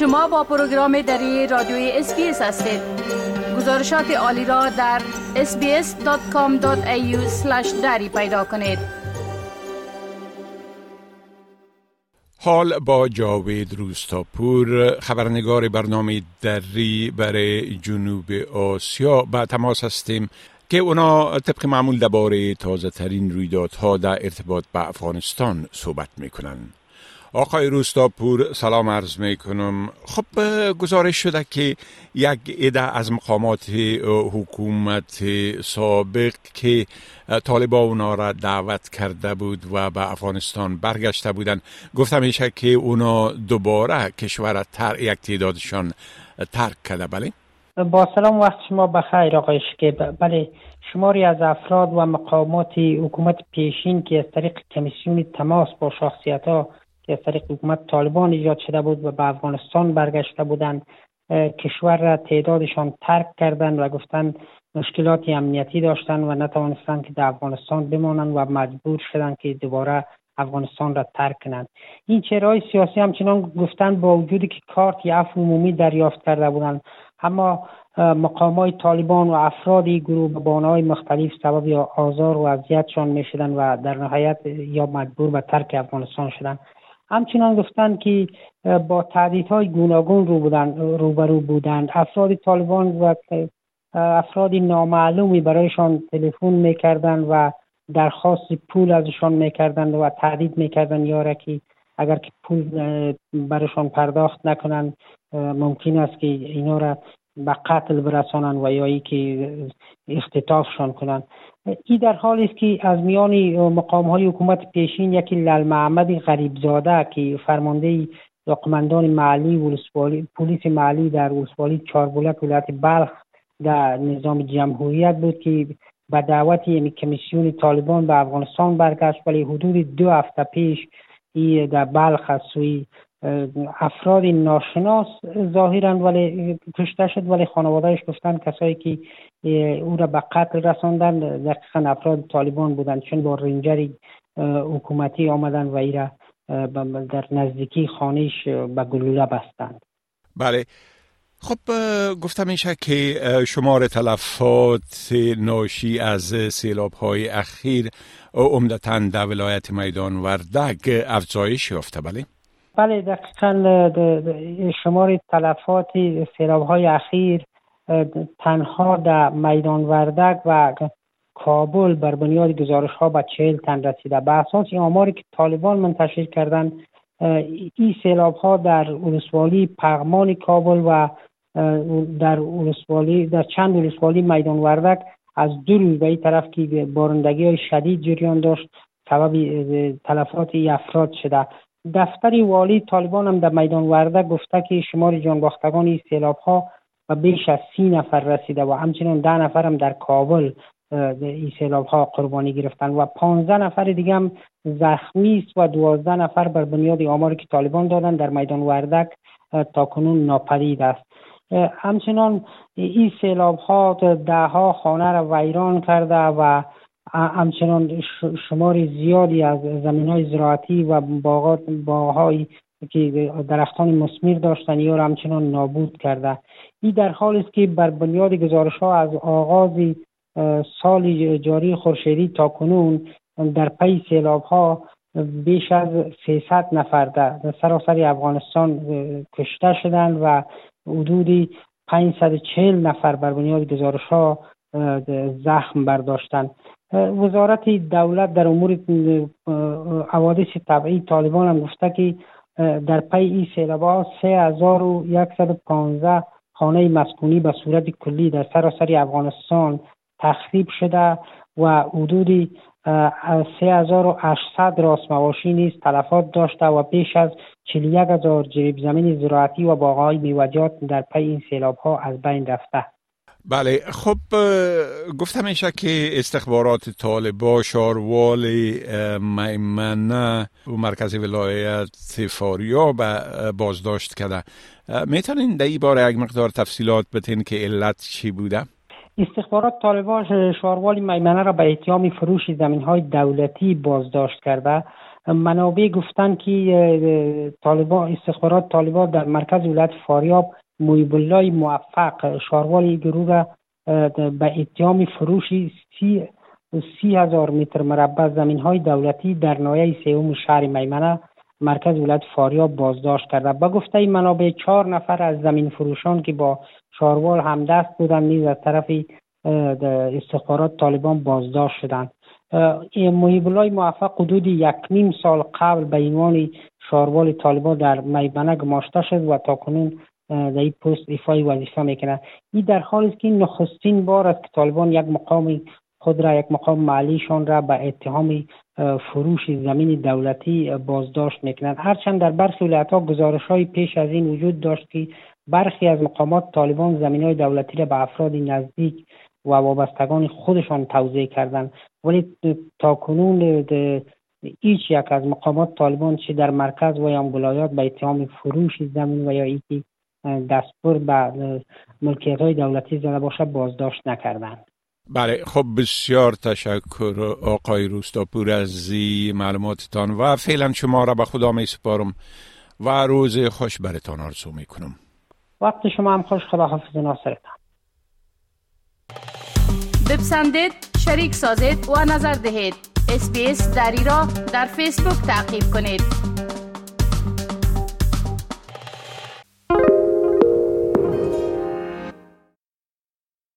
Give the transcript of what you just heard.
شما با پروگرام دری رادیوی SBS هستید. گزارشات عالی را در sbs.com.au دری پیدا کنید. حال با جاوید روستاپور خبرنگار برنامه دری برای جنوب آسیا. به تماس هستیم که اونا طبق معمول درباره تازه ترین رویدادها در ارتباط به افغانستان صحبت می‌کنن. آقای روستاپور سلام عرض می کنم خب گزارش شده که یک عده از مقامات حکومت سابق که طالبا اونا را دعوت کرده بود و به افغانستان برگشته بودن گفتم میشه که اونا دوباره کشور تر یک تعدادشان ترک کرده. بله؟ با سلام وقت شما بخیر آقای شکیب. بله شماری از افراد و مقامات حکومت پیشین که از طریق کمیسیون تماس با شخصیت ها که از طریق حکومت طالبان ایجاد شده بود و به افغانستان برگشته بودند. کشور را تعدادشان ترک کردند و گفتند مشکلات امنیتی داشتند و نتوانستند که در افغانستان بمانند و مجبور شدند که دوباره افغانستان را ترک کنند. این چهرهای سیاسی همچنان گفتند با وجودی که کارت عفو عمومی دریافت کرده بودند. اما مقام های طالبان و افرادی گروه به های مختلف سبب یا آزار و اذیتشان می و در نهایت یا مجبور به ترک افغانستان شدن همچنان گفتند که با های گوناگون رو بودن روبرو بودند. افراد طالبان و افرادی نامعلومی برایشان تلفن می‌کردند و درخواست پول ازشان می‌کردند و تهدید می‌کردند. یاره که اگر که پول برایشان پرداخت نکنند ممکن است که اینا را به قتل برسانند و یا ای که اختطافشان کنند. این در حالی است که از میان مقام های حکومت پیشین یکی لال محمد غریب زاده که فرمانده قماندان معلی پلیس معلی در ولسوالی چاربولک ولایت بلخ در نظام جمهوریت بود که به دعوت کمیسیون طالبان به افغانستان برگشت ولی حدود دو هفته پیش ای در بلخ از سوی افراد ناشناس ظاهرا ولی کشته شد ولی خانوادهش گفتن کسایی که او را به قتل رساندن. دقیقا افراد طالبان بودند. چون با رنجری حکومتی آمدن و ای را در نزدیکی خانهش به گلوله بستند. بله. خب گفتم میشه که شمار تلفات ناشی از سیلاب های اخیر عمدتا در ولایت میدان وردگ افزایش یافته. بله؟ بله دقیقا شمار تلفات سیلاب های اخیر تنها در میدان وردک و کابل بر بنیاد گزارش ها به چهل تن رسیده. به اساس آماری که طالبان منتشر کردن این سیلاب ها در ولسوالی پغمان کابل و در ولسوالی در چند ولسوالی میدان وردک از دو روز به این طرف که بارندگی های شدید جریان داشت سبب تلفات افراد شده. دفتر والی طالبان هم در میدان ورده گفته که شمار جانباختگان این سیلاب ها و بیش از سی نفر رسیده و همچنین ده نفر هم در کابل این سیلاب ها قربانی گرفتن و پانزده نفر دیگه هم زخمی است و دوازده نفر بر بنیاد آماری که طالبان دادن در میدان وردک تا کنون ناپدید است. همچنان این سیلاب ها ده ها خانه را ویران کرده و همچنان شمار زیادی از زمین های زراعتی و باغات باغهایی که درختان مسمیر داشتن یا همچنان نابود کرده. این در حال است که بر بنیاد گزارش ها از آغاز سال جاری خورشیدی تا کنون در پی سیلاب ها بیش از 300 نفر در سراسر افغانستان کشته شدند و حدودی 540 نفر بر بنیاد گزارش ها زخم برداشتند. وزارت دولت در امور حوادث طبعی طالبان هم گفته که در پی این سیلاب و پانزده خانه مسکونی به صورت کلی در سراسر افغانستان تخریب شده و حدود 3800 راست مواشی نیز تلفات داشته و بیش از 41 هزار جریب زمین زراعتی و باغهای میوجات در پی این سیلاب ها از بین رفته. بله خب گفتم میشه که استخبارات طالبا شاروال میمنه و مرکز ولایت فاریا بازداشت کرده می‌تونین در این باره یک مقدار تفصیلات بتین که علت چی بوده؟ استخبارات طالبان شاروال میمنه را به اتهام فروش زمین های دولتی بازداشت کرده منابع گفتند که طالبان استخبارات طالبان در مرکز ولایت فاریاب محیب الله موفق. شاروال گروه به اتهام فروش سی, سی هزار متر مربع زمین های دولتی در نایه سوم شهر میمنه مرکز ولایت فاریاب بازداشت کرده با گفته منابع چهار نفر از زمین فروشان که با شاروال همدست بودند نیز از طرف استخبارات طالبان بازداشت شدند. محیب الله موفق حدود یک نیم سال قبل به عنوان شاروال طالبان در میبنه گماشته شد و تا کنون در این پست ایفای وظیفه می‌کنه این در حالی است که نخستین بار است که طالبان یک مقام خود را یک مقام معلیشان را به اتهام فروش زمین دولتی بازداشت می‌کنند. هرچند در برخی ولایت ها پیش از این وجود داشت که برخی از مقامات طالبان زمین های دولتی را به افراد نزدیک و وابستگان خودشان توضیح کردند. ولی تا کنون هیچ یک از مقامات طالبان چه در مرکز و یا ولایات به اتهام فروش زمین و یا اینکه دستور به ملکیت های دولتی زده باشه بازداشت نکردند. بله خب بسیار تشکر آقای روستاپور از معلوماتتان و فعلا شما را به خدا می سپارم و روز خوش برتان آرزو می کنم. وقت شما هم خوش خدا حافظ ناصرتان. بپسندید شریک سازید و نظر دهید. اسپیس دری را در فیسبوک تعقیب کنید.